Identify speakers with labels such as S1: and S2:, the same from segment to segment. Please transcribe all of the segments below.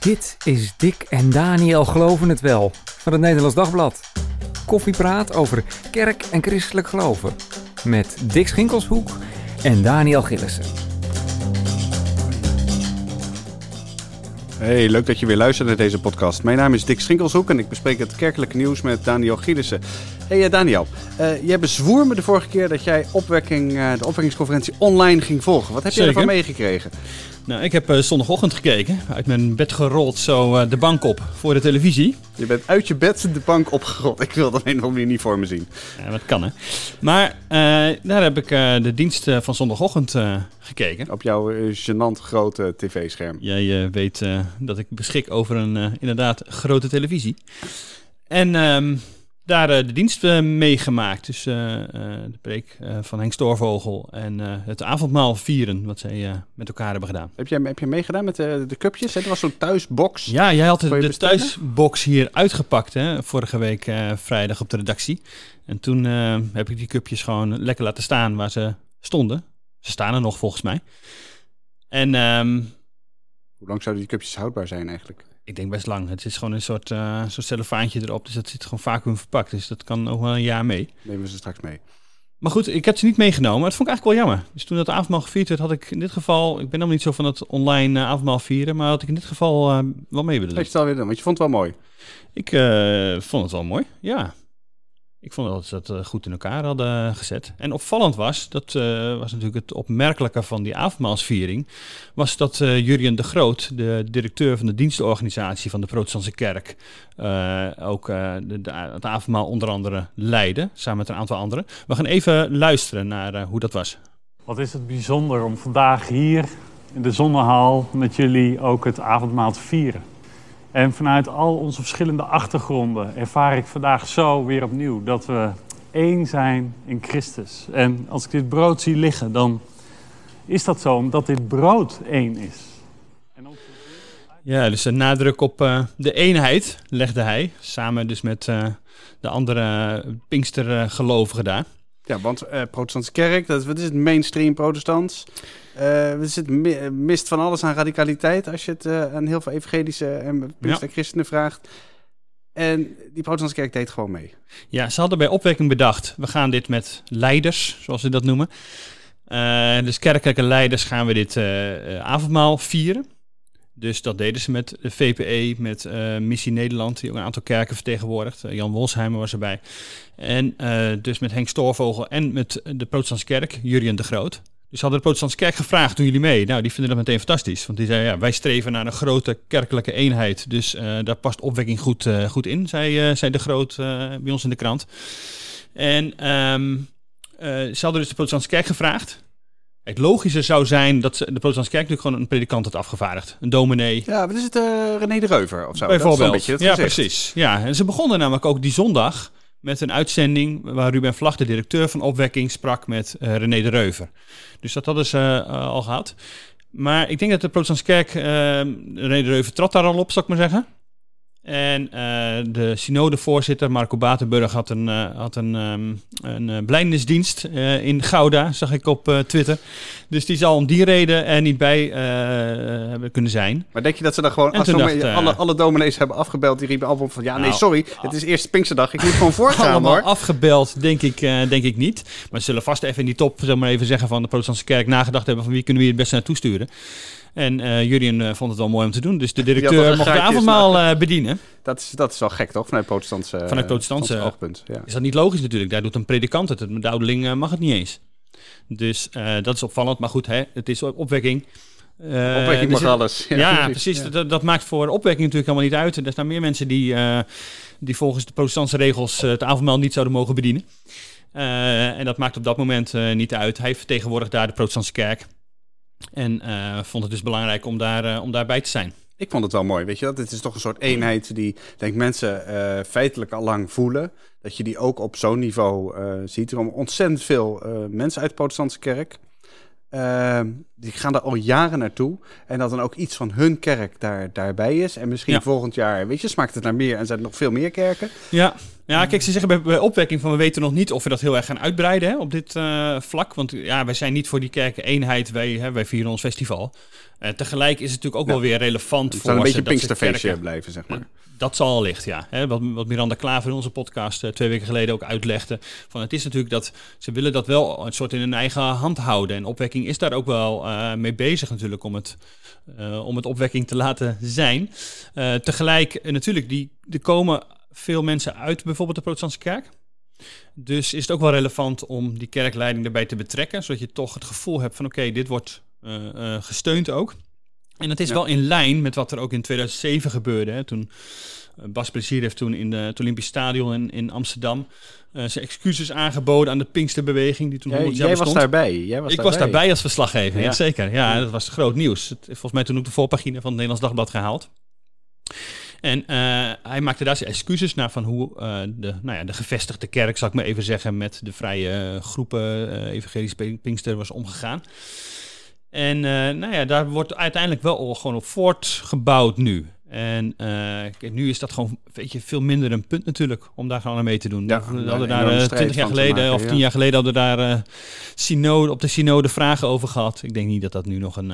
S1: Dit is Dick en Daniel Geloven het Wel van het Nederlands Dagblad. Koffiepraat over kerk en christelijk geloven. Met Dick Schinkelshoek en Daniel Gillissen.
S2: Hey, leuk dat je weer luistert naar deze podcast. Mijn naam is Dick Schinkelshoek en ik bespreek het kerkelijke nieuws met Daniel Gielissen. Hey uh, Daniel, uh, jij bezwoer me de vorige keer dat jij opwekking, uh, de opwekkingsconferentie online ging volgen. Wat heb je ervan meegekregen?
S3: Nou, ik heb zondagochtend gekeken, uit mijn bed gerold zo de bank op voor de televisie.
S2: Je bent uit je bed de bank opgerold. Ik wil dat een weer niet voor me zien.
S3: Ja, dat kan hè. Maar daar heb ik de dienst van zondagochtend gekeken.
S2: Op jouw gênant grote tv-scherm.
S3: Jij weet dat ik beschik over een inderdaad grote televisie. En... Um, daar uh, de dienst uh, meegemaakt. Dus uh, de preek van Henk Stoorvogel en het avondmaal vieren, wat zij met elkaar hebben gedaan.
S2: Heb je, heb je meegedaan met de, de cupjes? Er was zo'n thuisbox.
S3: Ja, jij had de, de thuisbox hier uitgepakt, hè, vorige week vrijdag op de redactie. En toen heb ik die cupjes gewoon lekker laten staan waar ze stonden. Ze staan er nog volgens mij. En... Um,
S2: Hoe lang zouden die cupjes houdbaar zijn eigenlijk?
S3: Ik denk best lang. Het is gewoon een soort, uh, soort cellofaantje erop. Dus dat zit gewoon vacuüm verpakt. Dus dat kan nog wel een jaar mee.
S2: Nemen we ze straks mee.
S3: Maar goed, ik heb ze niet meegenomen. Dat vond ik eigenlijk wel jammer. Dus toen dat avondmaal gevierd werd, had ik in dit geval... Ik ben dan niet zo van het online uh, avondmaal vieren. Maar had ik in dit geval uh, wel mee willen doen.
S2: je het alweer doen, want je vond het wel mooi.
S3: Ik vond het wel mooi, ja. Ik vond dat ze dat eh, goed in elkaar hadden gezet. En opvallend was, dat uh, was natuurlijk het opmerkelijke van die avondmaalsviering, was dat uh, Jurien de Groot, de directeur van de dienstorganisatie van de Protestantse Kerk, ook de, het avondmaal onder andere leidde, samen met een aantal anderen. We gaan even luisteren naar hoe dat was.
S4: Wat is het bijzonder om vandaag hier in de zonnehaal met jullie ook het avondmaal te vieren. En vanuit al onze verschillende achtergronden ervaar ik vandaag zo weer opnieuw dat we één zijn in Christus. En als ik dit brood zie liggen, dan is dat zo omdat dit brood één is.
S3: Ja, dus een nadruk op uh, de eenheid legde hij, samen dus met uh, de andere Pinkstergelovigen daar.
S2: Ja, want uh, protestantse kerk, dat, wat is het mainstream protestants? Uh, er zit mist van alles aan radicaliteit als je het uh, aan heel veel evangelische en ja. christenen vraagt. En die protestantse kerk deed gewoon mee.
S3: Ja, ze hadden bij opwekking bedacht, we gaan dit met leiders, zoals ze dat noemen. Uh, dus kerkelijke leiders gaan we dit avondmaal vieren. Dus dat deden ze met de VPE, met uh, Missie Nederland, die ook een aantal kerken vertegenwoordigt. Uh, Jan Wolsheimer was erbij. En uh, dus met Henk Stoorvogel en met de Protestantse Kerk, Jurien de Groot. Dus hadden de Protestantse Kerk gevraagd, doen jullie mee? Nou, die vinden dat meteen fantastisch. Want die zeiden, ja, wij streven naar een grote kerkelijke eenheid. Dus daar past opwekking goed, goed in, zei, zei de Groot bij ons in de krant. En um, ze hadden dus de Protestantse Kerk gevraagd. Het logische zou zijn dat de protestantse kerk natuurlijk gewoon een predikant had afgevaardigd. Een dominee.
S2: Ja, wat is het uh, René de Reuver of zo?
S3: Bijvoorbeeld. Is beetje ja, precies. Ja, en ze begonnen namelijk ook die zondag met een uitzending waar Ruben Vlag, de directeur van Opwekking, sprak met uh, René de Reuver. Dus dat hadden ze uh, al gehad. Maar ik denk dat de protestantse kerk, René de Reuver trad daar al op, zou ik maar zeggen. En uh, de synodevoorzitter Marco Batenburg had een, uh, had een, um, een uh, blijndensdienst in Gouda, zag ik op Twitter. Dus die zal om die reden er niet bij hebben kunnen zijn.
S2: Maar denk je dat ze dan gewoon, als dacht, alle, alle dominees hebben afgebeld, die riepen allemaal van, ja nee, nou, sorry, het is eerst Pinksterdag, ik moet gewoon voorgaan
S3: allemaal
S2: hoor.
S3: afgebeld, denk ik, denk ik niet. Maar ze zullen vast even in die top, zeg maar even zeggen, van de protestantse kerk nagedacht hebben van wie kunnen we hier het beste naartoe sturen. En uh, Jurien uh, vond het wel mooi om te doen. Dus de directeur mocht de avondmaal uh, bedienen.
S2: Dat is, dat is wel gek, toch? Vanuit protestantse,
S3: Vanuit protestantse
S2: oogpunt. Ja.
S3: Is dat niet logisch natuurlijk? Daar doet een predikant het. De ouderling mag het niet eens. Dus dat is opvallend. Maar goed, hè, het is opwekking.
S2: opwekking mag alles.
S3: Ja, ja precies. Ja. Dat, dat, maakt voor opwekking natuurlijk helemaal niet uit. Er staan meer mensen die, die volgens de protestantse regels het avondmaal niet zouden mogen bedienen. en dat maakt op dat moment niet uit. Hij vertegenwoordigt daar de protestantse kerk. En uh, vond het dus belangrijk om, daar, uh, om daarbij te zijn.
S2: Ik vond het wel mooi, weet je dat? Het is toch een soort eenheid die, denk mensen, uh, feitelijk al lang voelen. Dat je die ook op zo'n niveau ziet. Er komen ontzettend veel mensen uit de protestantse kerk. Die gaan er al jaren naartoe. En dat dan ook iets van hun kerk daar, daarbij is. En misschien
S3: Ja.
S2: volgend jaar, weet je, smaakt het naar meer en zijn er nog veel meer kerken.
S3: Ja. ja, kijk, ze zeggen bij, bij opwekking van we weten nog niet of we dat heel erg gaan uitbreiden hè, op dit eh, vlak. Want ja, wij zijn niet voor die kerken eenheid, wij, hè, wij vieren ons festival. Eh, tegelijk is het natuurlijk ook
S2: Ja.
S3: wel weer relevant
S2: Het
S3: voor
S2: een beetje Pinksterfeestje blijven, zeg maar.
S3: Dat zal allicht, ja. Hè, wat, wat Miranda Klaver in onze podcast eh, twee weken geleden ook uitlegde. Van het is natuurlijk dat ze willen dat wel een soort in hun eigen hand houden. En opwekking is daar ook wel eh, mee bezig natuurlijk om het, eh, om het opwekking te laten zijn. Eh, tegelijk natuurlijk, die, er komen veel mensen uit bijvoorbeeld de protestantse kerk. Dus is het ook wel relevant om die kerkleiding erbij te betrekken. Zodat je toch het gevoel hebt van oké, dit wordt gesteund ook. En dat is
S2: Ja.
S3: wel in lijn met wat er ook in 2007 gebeurde. Hè, toen Bas Plezier heeft toen in de, het Olympisch Stadion in, in Amsterdam eh, zijn excuses aangeboden aan de Pinksterbeweging die toen
S2: Jij,
S3: 100 jaar
S2: jij was daarbij. Jij was
S3: ik was daarbij als verslaggever,
S2: Ja.
S3: zeker. Ja, dat was groot nieuws. Het volgens mij toen ook de voorpagina van het Nederlands Dagblad gehaald. En eh, hij maakte daar zijn excuses naar van hoe eh, de, nou ja, de gevestigde kerk, zal ik maar even zeggen, met de vrije eh, groepen eh evangelische Pink- Pinkster was omgegaan. En eh, nou ja, daar wordt uiteindelijk wel gewoon op voortgebouwd nu. En eh, nu is dat gewoon weet je, veel minder een punt natuurlijk om daar gewoon aan mee te doen.
S2: Ja,
S3: we hadden daar eh,
S2: strijd
S3: 20 jaar geleden
S2: maken,
S3: of
S2: ja.
S3: 10 jaar geleden hadden we daar eh, synode, op de synode vragen over gehad. Ik denk niet dat dat nu nog een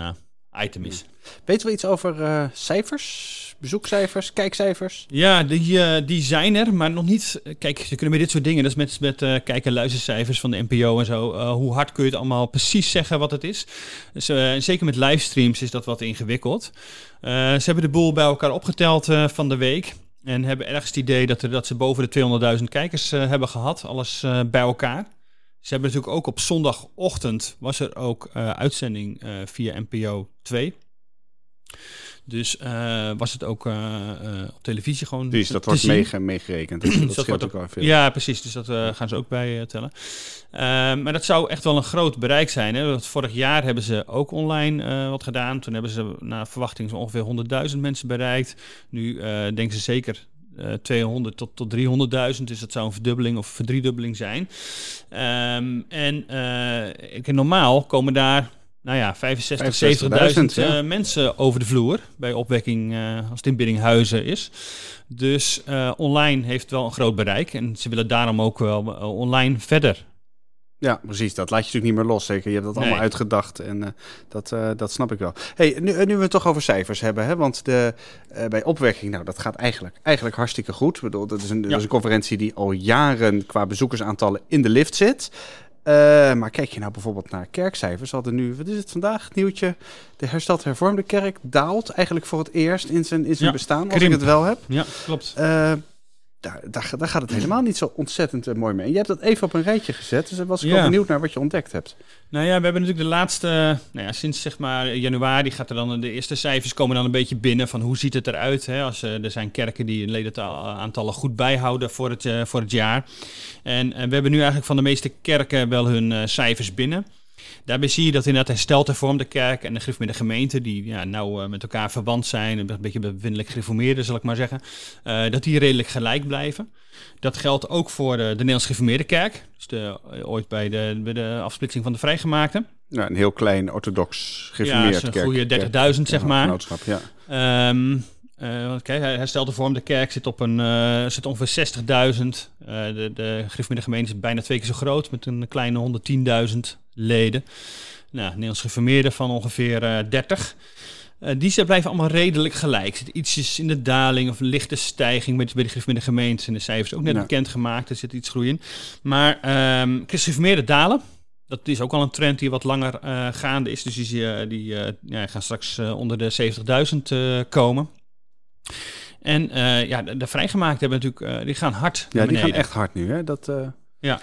S3: item is.
S2: Weten we iets over cijfers? Bezoekcijfers? Kijkcijfers?
S3: Ja, die, eh, die zijn er, maar nog niet. Kijk, ze kunnen met dit soort dingen, is met, met eh en luistercijfers van de NPO en zo. eh, hoe hard kun je het allemaal precies zeggen wat het is? Dus, eh, zeker met livestreams is dat wat ingewikkeld. Eh, ze hebben de boel bij elkaar opgeteld eh, van de week. En hebben ergens het idee dat, er, dat ze boven de 200.000 kijkers eh, hebben gehad, alles eh, bij elkaar. Ze hebben natuurlijk ook op zondagochtend was er ook eh, uitzending eh, via NPO 2. Dus eh, was het ook eh, eh, op televisie gewoon
S2: Dus dat wordt meege- meegerekend. Dat, dat
S3: wordt
S2: ook wel veel.
S3: Ja, precies. Dus dat gaan ze ook bij tellen. Maar dat zou echt wel een groot bereik zijn. Hè? Want vorig jaar hebben ze ook online wat gedaan. Toen hebben ze naar verwachting zo ongeveer 100.000 mensen bereikt. Nu denken ze zeker eh 200 tot, tot 300.000. Dus dat zou een verdubbeling of verdriedubbeling zijn. Ehm, en ik, normaal komen daar nou ja, 65, 70.000
S2: 65.000, ja.
S3: eh, mensen over de vloer bij opwekking eh, als het in Biddinghuizen is. Dus eh, online heeft wel een groot bereik en ze willen daarom ook wel online verder.
S2: Ja, precies. Dat laat je natuurlijk niet meer los. Zeker. Je hebt dat allemaal uitgedacht. En dat, dat snap ik wel. Hey, nu, nu we het toch over cijfers hebben. Hè, want de, bij opwekking, nou, dat gaat eigenlijk, eigenlijk hartstikke goed. Ik bedoel, dat is, een, dat
S3: Ja.
S2: is een conferentie die al jaren qua bezoekersaantallen in de lift zit. Eh, maar kijk je nou bijvoorbeeld naar kerkcijfers. Hadden nu, wat is het vandaag? Het nieuwtje. De hersteld hervormde kerk daalt eigenlijk voor het eerst in zijn, in zijn
S3: Ja,
S2: bestaan. Als
S3: krimp.
S2: ik het wel heb.
S3: Ja, klopt.
S2: Daar, daar, daar gaat het helemaal niet zo ontzettend eh, mooi mee. En je hebt dat even op een rijtje gezet. Dus was ik
S3: Ja.
S2: wel benieuwd naar wat je ontdekt hebt.
S3: Nou ja, we hebben natuurlijk de laatste, nou ja, sinds zeg maar januari gaat er dan de eerste cijfers komen dan een beetje binnen van hoe ziet het eruit. Hè? Als, eh, er zijn kerken die hun ledenaantallen goed bijhouden voor het, eh, voor het jaar. En we hebben nu eigenlijk van de meeste kerken wel hun cijfers binnen. Daarbij zie je dat inderdaad hersteld hervormde kerk en de gereformeerde gemeente, die ja, nou met elkaar verwant zijn, een beetje bevindelijk gereformeerde zal ik maar zeggen, eh, dat die redelijk gelijk blijven. Dat geldt ook voor de, de Nederlands gereformeerde kerk, dus de, eh, ooit bij de, bij de afsplitsing van de vrijgemaakte.
S2: Nou, een heel klein orthodox
S3: Ja,
S2: gereformeerd
S3: is een goede 30.000 zeg
S2: ja,
S3: maar.
S2: Ja.
S3: Ehm eh, want kijk, herstelde vorm. De kerk zit op een, zit ongeveer 60.000. Eh, de, de gemeente is bijna twee keer zo groot, met een kleine 110.000 leden. Nou, Nederlands gereformeerde van ongeveer eh 30. Eh, die ze blijven allemaal redelijk gelijk. Zit ietsjes in de daling of een lichte stijging bij de, bij de gemeente. En de cijfers ook net
S2: Ja.
S3: bekendgemaakt. Er zit iets groei in. Maar gereformeerde dalen. Dat is ook al een trend die wat langer eh, gaande is. Dus die, eh, die eh, ja, gaan straks eh, onder de 70.000 eh, komen. En eh, ja, de, de vrijgemaakten hebben natuurlijk, eh, die gaan hard
S2: Ja, die gaan echt hard nu. Hè? Dat, eh,
S3: Ja.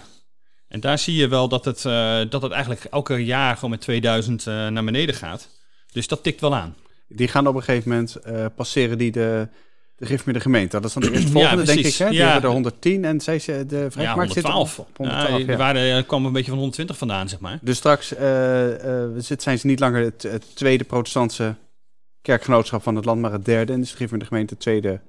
S3: En daar zie je wel dat het, eh, dat het eigenlijk elke jaar gewoon met 2000 eh, naar beneden gaat. Dus dat tikt wel aan.
S2: die gaan op een gegeven moment eh, passeren die de, de gif met de gemeente. Dat is dan de eerstvolgende, denk ik. Hè? Die
S3: Ja.
S2: hebben er 110 en zij, ze- de
S3: Ja,
S2: vrijgemaakt zit
S3: 112.
S2: op, op 112.
S3: Ja,
S2: ja.
S3: waren, kwamen een beetje van 120 vandaan, zeg maar.
S2: Dus straks zit- zijn ze niet langer het, het tweede protestantse kerkgenootschap van het land, maar het derde. En dus de gif met de gemeente het tweede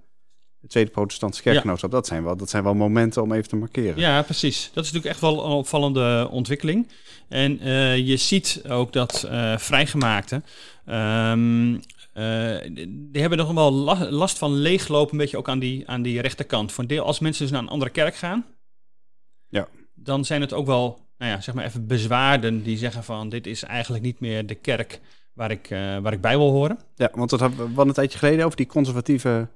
S2: het Tweede Protestantse Kerkgenootschap. Dat, zijn wel, dat zijn wel momenten om even te markeren.
S3: Ja, precies. Dat is natuurlijk echt wel een opvallende ontwikkeling. En eh, je ziet ook dat uh, vrijgemaakten... Um, uh, die hebben nog wel last van leeglopen, een beetje ook aan die, aan die rechterkant. Voor deel, als mensen dus naar een andere kerk gaan,
S2: ja.
S3: dan zijn het ook wel, nou ja, zeg maar even bezwaarden die zeggen van dit is eigenlijk niet meer de kerk waar ik, uh, waar ik bij wil horen.
S2: Ja, want dat hadden we een tijdje geleden over die conservatieve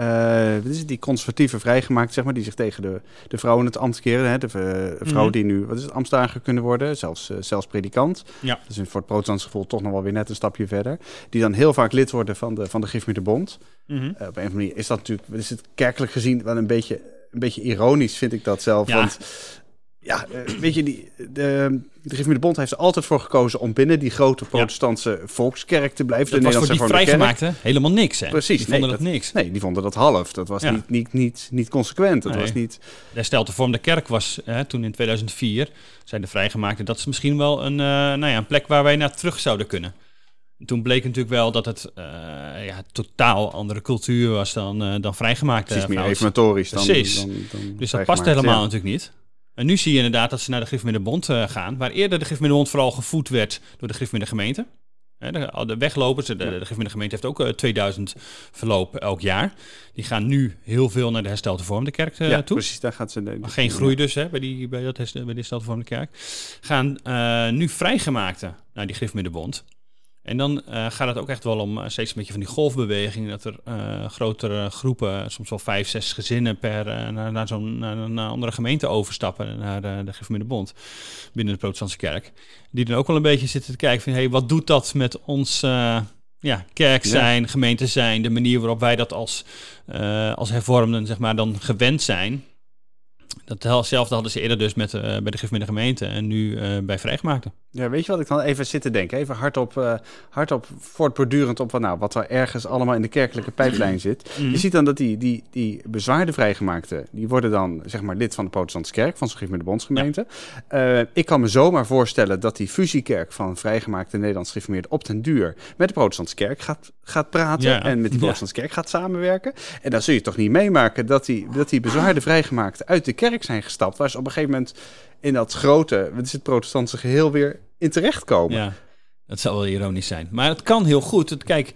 S2: uh, wat is het, die conservatieve vrijgemaakt, zeg maar, die zich tegen de, de vrouw in het ambt keren. Hè? De uh, vrouw mm die nu, wat is het, ambtsdager kunnen worden, zelfs, uh, zelfs predikant.
S3: Ja.
S2: Dus voor het protestantse gevoel toch nog wel weer net een stapje verder. Die dan heel vaak lid worden van de, van de Gif de Bond.
S3: Mm -hmm.
S2: op een of andere manier is dat natuurlijk, is het kerkelijk gezien wel een beetje, een beetje ironisch, vind ik dat zelf.
S3: Ja.
S2: Want ja, uh, weet je, die, de, de de Bond heeft er altijd voor gekozen om binnen die grote protestantse ja. volkskerk te blijven.
S3: Dat
S2: de
S3: was voor die vrijgemaakte helemaal niks, hè?
S2: Precies.
S3: Die vonden
S2: nee,
S3: dat, niks.
S2: Nee, die vonden dat half. Dat was
S3: Ja.
S2: niet, niet, niet, niet consequent. Dat
S3: Nee.
S2: was niet...
S3: De steltevormde kerk was hè, toen in 2004, zijn de vrijgemaakten, dat is misschien wel een, eh, nou ja, een plek waar wij naar terug zouden kunnen. En toen bleek natuurlijk wel dat het eh, ja, totaal andere cultuur was dan, eh dan vrijgemaakte
S2: Het is meer reformatorisch dan,
S3: Precies.
S2: dan, dan
S3: Dus dat
S2: vrijgemaakt,
S3: past helemaal natuurlijk niet. En nu zie je inderdaad dat ze naar de Griffmiddenbond eh gaan, waar eerder de Griffmiddenbond vooral gevoed werd door de Griffmiddengemeente. Hè, De, weglopers, de, de Griffmiddengemeente heeft ook eh, 2000 verloop elk jaar. Die gaan nu heel veel naar de herstelde vormde kerk eh,
S2: ja,
S3: toe.
S2: precies. Daar gaat ze... de-
S3: geen groei dus hè, bij, die, bij, dat, bij de herstelde vormde kerk. Gaan eh, nu vrijgemaakte naar die Griffmiddenbond. En dan eh, gaat het ook echt wel om eh, steeds een beetje van die golfbeweging. Dat er eh, grotere groepen, soms wel vijf, zes gezinnen per naar, naar zo'n naar een andere gemeente overstappen. Naar de Griffmiddenbond binnen de protestantse kerk. Die dan ook wel een beetje zitten te kijken van... Hey, wat doet dat met ons ja, kerk zijn, gemeente zijn... de manier waarop wij dat als, als hervormden zeg maar, dan gewend zijn... Datzelfde hadden ze eerder dus met, eh, bij de Griffmidden gemeente en nu eh, bij vrijgemaakten.
S2: Ja, weet je wat ik dan even zit te denken? Even hardop, eh hardop voortbordurend op wat, nou, wat er ergens allemaal in de kerkelijke pijplijn zit.
S3: Mhm.
S2: Je ziet dan dat die, die, die bezwaarde vrijgemaakten, die worden dan zeg maar lid van de protestantse kerk, van zo'n gegeven de bondsgemeente. Eh, ik kan me zomaar voorstellen dat die fusiekerk van vrijgemaakte Nederlands gereformeerd op den duur met de protestantse kerk gaat, gaat praten
S3: Ja.
S2: en met die
S3: Ja.
S2: protestantse kerk gaat samenwerken. En dan zul je toch niet meemaken dat die, dat die bezwaarde vrijgemaakten uit de kerk zijn gestapt, waar ze op een gegeven moment in dat grote, wat is het protestantse geheel weer in terechtkomen.
S3: Ja, dat zou wel ironisch zijn. Maar het kan heel goed. Het, kijk,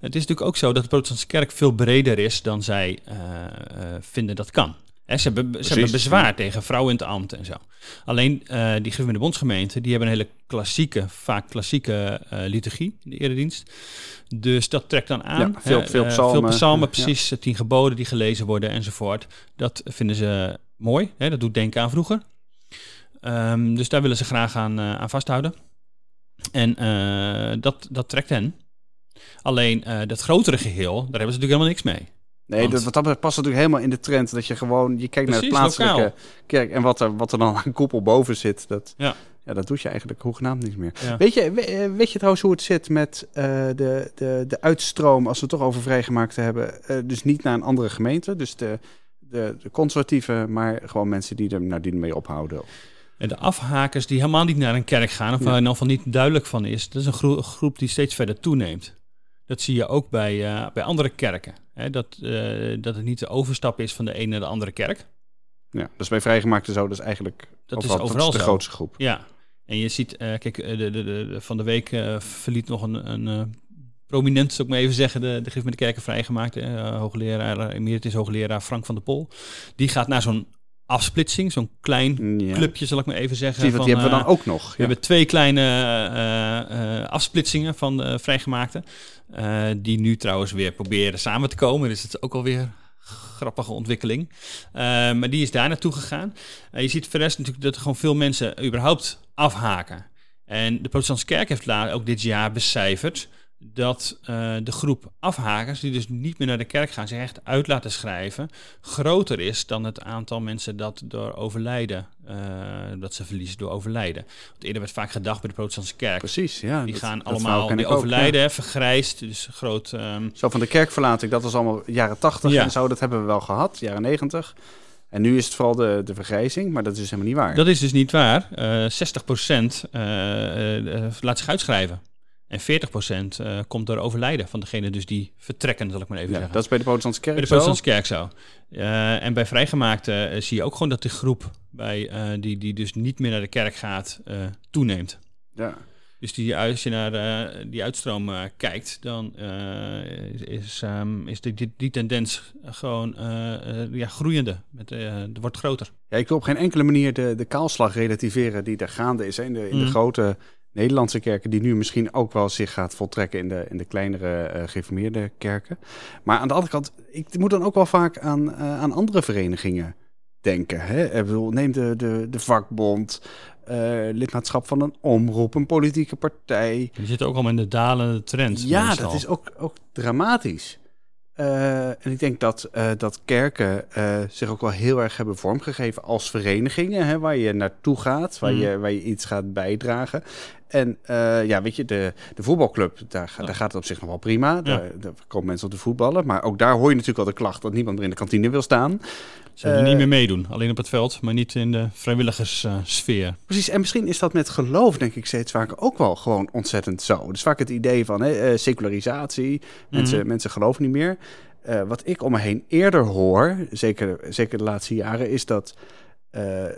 S3: het is natuurlijk ook zo dat de protestantse kerk veel breder is dan zij eh, eh, vinden dat kan. Hè, ze, hebben, ze hebben bezwaar tegen vrouwen in het ambt en zo. Alleen eh die Griffende Bondsgemeente, die hebben een hele klassieke, vaak klassieke liturgie in de eredienst. Dus dat trekt dan aan.
S2: Ja, veel- veel psalmen.
S3: veel psalmen,
S2: Ja.
S3: precies. de Tien geboden die gelezen worden enzovoort. Dat vinden ze mooi. Hè, dat doet denken aan vroeger. Ehm, dus daar willen ze graag aan, eh, aan vasthouden. En eh, dat, dat trekt hen. Alleen eh, dat grotere geheel, daar hebben ze natuurlijk helemaal niks mee.
S2: Nee,
S3: Want-
S2: dat, wat dat past natuurlijk helemaal in de trend dat je gewoon, je kijkt naar de
S3: Precies,
S2: plaatselijke
S3: lokaal.
S2: kerk en wat er, wat er dan aan koepel boven zit, dat,
S3: Ja.
S2: ja, dat doet je eigenlijk hoegenaamd niks meer.
S3: Ja.
S2: Weet, je, we- weet je trouwens hoe het zit met de, de, de uitstroom, als we het toch over vrijgemaakt hebben, dus niet naar een andere gemeente, dus de, de, de conservatieve, maar gewoon mensen die er nou, die ermee ophouden.
S3: En de afhakers die helemaal niet naar een kerk gaan, of
S2: Ja.
S3: waar in ieder geval niet duidelijk van is, dat is een gro- groep die steeds verder toeneemt. Dat zie je ook bij, eh, bij andere kerken. Hè, dat, eh, dat het niet de overstap is van de ene naar de andere kerk.
S2: Ja, dus bij vrijgemaakte zo, dat is eigenlijk
S3: Dat is
S2: overal,
S3: overal
S2: de
S3: zo.
S2: grootste groep.
S3: Ja, en je ziet, eh, kijk, de, de, de, de- van de week verliet nog een, een prominent, zou ik maar even zeggen, de, de Gif met de Kerken vrijgemaakt. eh, hoogleraar, eh, emeritus hoogleraar Frank van der Pol. Die gaat naar zo'n afsplitsing, zo'n klein
S2: Ja.
S3: clubje, zal ik maar even zeggen.
S2: Zie,
S3: van,
S2: die hebben we
S3: eh,
S2: dan ook nog.
S3: We
S2: Ja.
S3: hebben twee kleine eh, afsplitsingen van de vrijgemaakte. eh, die nu trouwens weer proberen samen te komen. Dus het is ook alweer grappige ontwikkeling. Maar die is daar naartoe gegaan. Eh, je ziet voor de rest natuurlijk dat er gewoon veel mensen überhaupt afhaken. En de protestantse kerk heeft la- ook dit jaar becijferd dat eh, de groep afhakers, die dus niet meer naar de kerk gaan, zich echt uit laten schrijven, groter is dan het aantal mensen dat door overlijden, eh, dat ze verliezen door overlijden. Want eerder werd vaak gedacht bij de protestantse kerk,
S2: Precies, ja.
S3: die
S2: dat-
S3: gaan allemaal, die
S2: ik ook,
S3: overlijden,
S2: ja.
S3: hè, vergrijsd, dus groot... ehm,
S2: Zo van de kerkverlating, dat was allemaal jaren 80
S3: Ja.
S2: en zo, dat hebben we wel gehad, jaren 90. En nu is het vooral de, de vergrijzing, maar dat is dus helemaal niet waar.
S3: Dat is dus niet waar. Eh 60% eh, eh, eh, laat zich uitschrijven. En 40% uh, komt door overlijden van degene dus die vertrekken, zal ik maar even
S2: Ja,
S3: zeggen.
S2: dat is bij de protestantse kerk
S3: Bij de protestantse kerk zo. Eh, en bij vrijgemaakte eh, zie je ook gewoon dat de groep bij, eh, die, die dus niet meer naar de kerk gaat, eh, toeneemt.
S2: Ja.
S3: Dus die, als je naar eh, die uitstroom eh, kijkt, dan eh, is, ehm, is die, die, die tendens gewoon eh, eh, ja, groeiende. Met, eh, het wordt groter.
S2: Ja, ik wil op geen enkele manier de, de kaalslag relativeren die daar gaande is. Hè, in de, in de
S3: Mm.
S2: grote Nederlandse kerken, die nu misschien ook wel zich gaat voltrekken in de, in de kleinere eh gereformeerde kerken. Maar aan de andere kant, ik moet dan ook wel vaak aan, eh, aan andere verenigingen denken. Hè? Ik bedoel, neem de, de, de vakbond, eh, lidmaatschap van een omroep, een politieke partij.
S3: Je zit ook al in de dalende trend.
S2: Ja,
S3: meestal.
S2: dat is ook, ook dramatisch. En ik denk dat, dat kerken zich ook wel heel erg hebben vormgegeven als verenigingen, hè, waar je naartoe gaat, waar,
S3: Mm.
S2: je, waar je iets gaat bijdragen. En eh, ja, weet je, de, de voetbalclub, daar,
S3: Ja.
S2: daar gaat het op zich nog wel prima. Daar, daar komen mensen op de voetballen. Maar ook daar hoor je natuurlijk al de klacht dat niemand meer in de kantine wil staan.
S3: Ze willen
S2: eh,
S3: niet meer meedoen, alleen op het veld, maar niet in de vrijwilligerssfeer.
S2: Precies, en misschien is dat met geloof, denk ik, steeds vaker ook wel gewoon ontzettend zo. Dus vaak het idee van hè, eh, secularisatie, mensen,
S3: Mhm.
S2: mensen geloven niet meer. Eh, wat ik om me heen eerder hoor, zeker, zeker de laatste jaren, is dat eh, eh,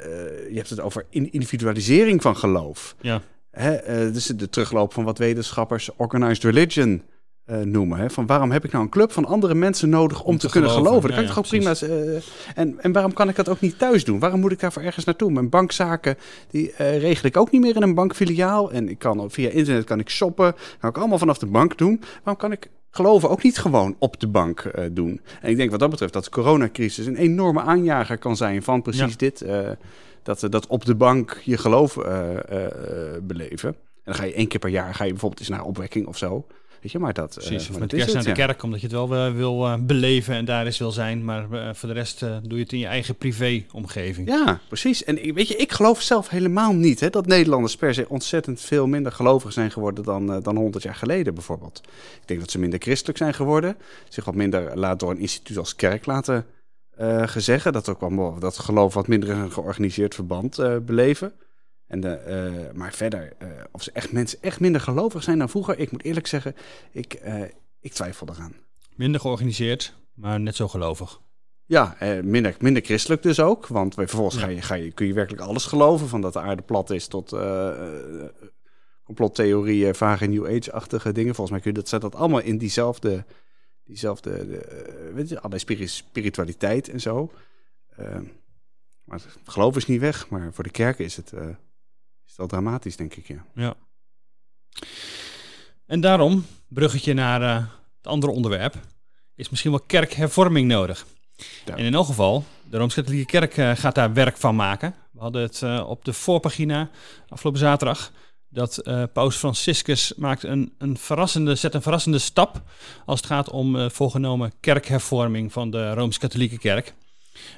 S2: je hebt het over in- individualisering van geloof.
S3: Ja.
S2: Hè, dus de terugloop van wat wetenschappers organized religion eh, noemen. Hè? Van waarom heb ik nou een club van andere mensen nodig om,
S3: Om
S2: te,
S3: te
S2: kunnen
S3: geloven. Ja,
S2: kan ik toch ook prima. eh, en, en waarom kan ik dat ook niet thuis doen? Waarom moet ik daarvoor ergens naartoe? Mijn bankzaken die regel ik ook niet meer in een bankfiliaal. En ik kan via internet kan ik shoppen. kan ik allemaal vanaf de bank doen. Waarom kan ik geloven ook niet gewoon op de bank eh, doen? En ik denk wat dat betreft dat de coronacrisis een enorme aanjager kan zijn van precies
S3: Ja.
S2: dit. eh, dat, eh, dat op de bank je geloof beleven. En dan ga je één keer per jaar ga je bijvoorbeeld eens naar opwekking of zo. Weet je, maar dat. eh,
S3: Precies, of
S2: maar
S3: met kerst naar de
S2: ja.
S3: kerk, omdat je het wel eh, wil eh, beleven en daar eens wil zijn. Maar voor de rest doe je het in je eigen privé-omgeving.
S2: Ja, precies. En weet je, ik geloof zelf helemaal niet hè, dat Nederlanders per se ontzettend veel minder gelovig zijn geworden dan, dan 100 jaar geleden bijvoorbeeld. Ik denk dat ze minder christelijk zijn geworden, zich wat minder laat door een instituut als kerk laten gezeggen. Dat ook wel dat geloof wat minder in een georganiseerd verband beleven. En de, eh, maar verder, eh, of ze echt mensen echt minder gelovig zijn dan vroeger, ik moet eerlijk zeggen, ik, eh, ik twijfel eraan.
S3: Minder georganiseerd, maar net zo gelovig.
S2: Ja, eh, minder, minder christelijk dus ook. Want vervolgens ga je, ga je, kun je werkelijk alles geloven. Van dat de aarde plat is tot complottheorieën, vage New Age-achtige dingen. Volgens mij kun je dat, zet dat allemaal in diezelfde, diezelfde de, weet je, allerlei spiri- spiritualiteit en zo. Maar het geloof is niet weg, maar voor de kerken is het, is wel dramatisch, denk ik. Ja.
S3: Ja. En daarom, bruggetje naar eh, het andere onderwerp, is misschien wel kerkhervorming nodig.
S2: Ja.
S3: En in elk geval, de Rooms-Katholieke Kerk eh, gaat daar werk van maken. We hadden het eh, op de voorpagina afgelopen zaterdag. Dat Paus Franciscus maakt een, een verrassende, zet een verrassende stap als het gaat om voorgenomen kerkhervorming van de Rooms-Katholieke Kerk.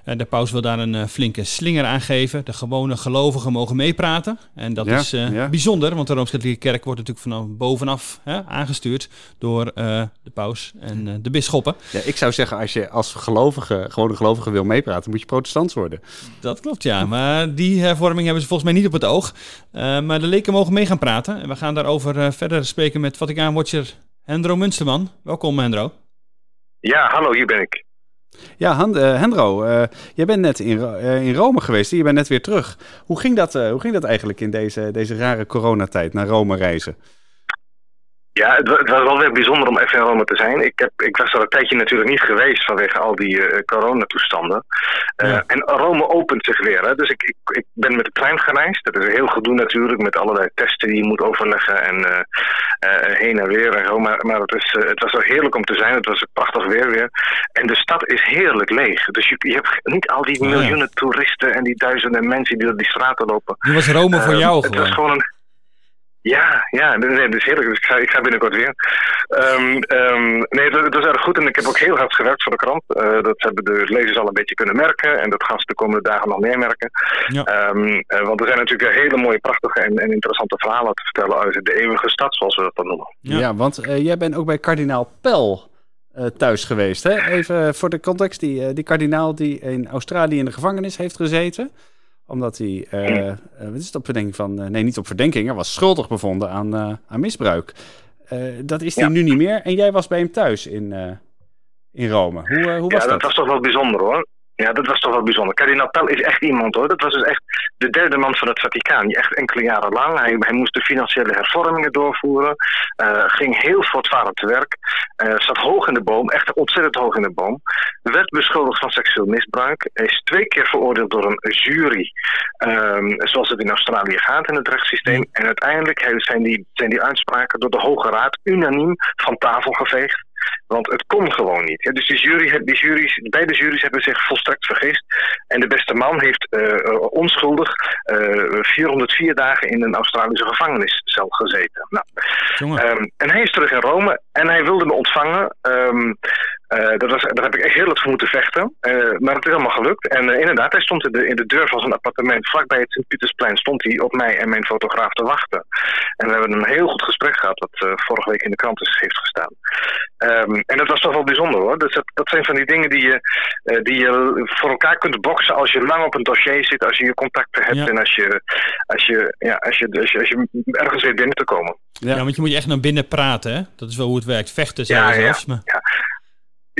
S3: Eh, de paus wil daar een eh, flinke slinger aan geven. De gewone gelovigen mogen meepraten. En dat
S2: Ja,
S3: is eh,
S2: ja.
S3: bijzonder, want de Rooms-Katholieke Kerk wordt natuurlijk vanaf bovenaf hè, aangestuurd door eh, de paus en eh, de bisschoppen.
S2: Ja, ik zou zeggen, als je als gelovige, gewone gelovige wil meepraten, moet je protestant worden.
S3: Dat klopt, ja. Maar die hervorming hebben ze volgens mij niet op het oog. Eh, maar de leken mogen mee gaan praten. En we gaan daarover eh, verder spreken met Vaticaan-watcher Hendro Munsterman. Welkom, Hendro.
S5: Ja, hallo, hier ben ik.
S2: Ja, eh, Hendro, eh, jij bent net in, eh, in Rome geweest. Je bent net weer terug. Hoe ging dat, hoe ging dat eigenlijk in deze, deze rare coronatijd naar Rome reizen?
S5: Ja, het, wa- het was wel weer bijzonder om even in Rome te zijn. Ik, heb, ik was er een tijdje natuurlijk niet geweest vanwege al die coronatoestanden.
S3: Ja.
S5: En Rome opent zich weer. Hè. Dus ik, ik, ik ben met de trein gereisd. Dat is een heel gedoe natuurlijk met allerlei testen die je moet overleggen en heen en weer en zo. Maar, maar het, is, eh, het was wel heerlijk om te zijn. Het was prachtig weer weer. En de stad is heerlijk leeg. Dus je, je hebt niet al die miljoenen toeristen en die duizenden mensen die door die straten lopen.
S3: Die was Rome voor
S5: Eh,
S3: jou
S5: Het was
S3: gewoon.
S5: gewoon een... Ja, ja, nee, dat is heerlijk. Dus ik ga, ik ga binnenkort weer. Ehm, ehm, nee, dat, dat is erg goed. En ik heb ook heel hard gewerkt voor de krant. Eh, dat hebben de lezers al een beetje kunnen merken. En dat gaan ze de komende dagen nog meer merken.
S3: Ja.
S5: Ehm, eh, want er zijn natuurlijk hele mooie, prachtige en, en interessante verhalen te vertellen uit de eeuwige stad, zoals we dat dan noemen.
S3: Ja.
S2: Ja, want eh, jij bent ook bij kardinaal Pel eh, thuis geweest. Hè? Even voor de context, die, die kardinaal die in Australië in de gevangenis heeft gezeten omdat hij, eh, eh, wat is het op verdenking van, eh, nee niet op verdenking, hij was schuldig bevonden aan, aan misbruik. dat is hij nu niet meer. En jij was bij hem thuis in, in Rome. Hoe, hoe was
S5: ja,
S2: dat?
S5: dat was toch wel bijzonder hoor. Ja, dat was toch wel bijzonder. Kardinaal Pell is echt iemand hoor. Dat was dus echt de derde man van het Vaticaan. Echt enkele jaren lang. Hij, hij moest de financiële hervormingen doorvoeren. Uh, ging heel voortvarend te werk. Uh, zat hoog in de boom. Echt ontzettend hoog in de boom. Werd beschuldigd van seksueel misbruik. Is twee keer veroordeeld door een jury. Um, zoals het in Australië gaat in het rechtssysteem. En uiteindelijk zijn die, zijn die uitspraken door de Hoge Raad unaniem van tafel geveegd. Want het kon gewoon niet. Ja, dus die jury, die jury's, beide juries hebben zich volstrekt vergist. En de beste man heeft uh, onschuldig uh, 404 dagen in een Australische gevangeniscel gezeten. Nou, um, en hij is terug in Rome en hij wilde me ontvangen. Um, uh, dat was, daar heb ik echt heel wat voor moeten vechten. Uh, maar het is allemaal gelukt. En uh, inderdaad, hij stond in de, in de deur van zijn appartement vlakbij het Sint-Pietersplein. Stond hij op mij en mijn fotograaf te wachten. En we hebben een heel goed gesprek gehad, dat vorige week in de krant is, heeft gestaan. Um, en dat was toch wel bijzonder hoor. Dus dat, dat zijn van die dingen die je, die je voor elkaar kunt boksen als je lang op een dossier zit, als je je contacten hebt ja. en als je, als, je, ja, als, je, als, je, als je ergens weet binnen te komen.
S3: Ja. ja, want je moet je echt naar binnen praten, hè? Dat is wel hoe het werkt. Vechten zelfs.
S5: Ja, ja,
S3: maar...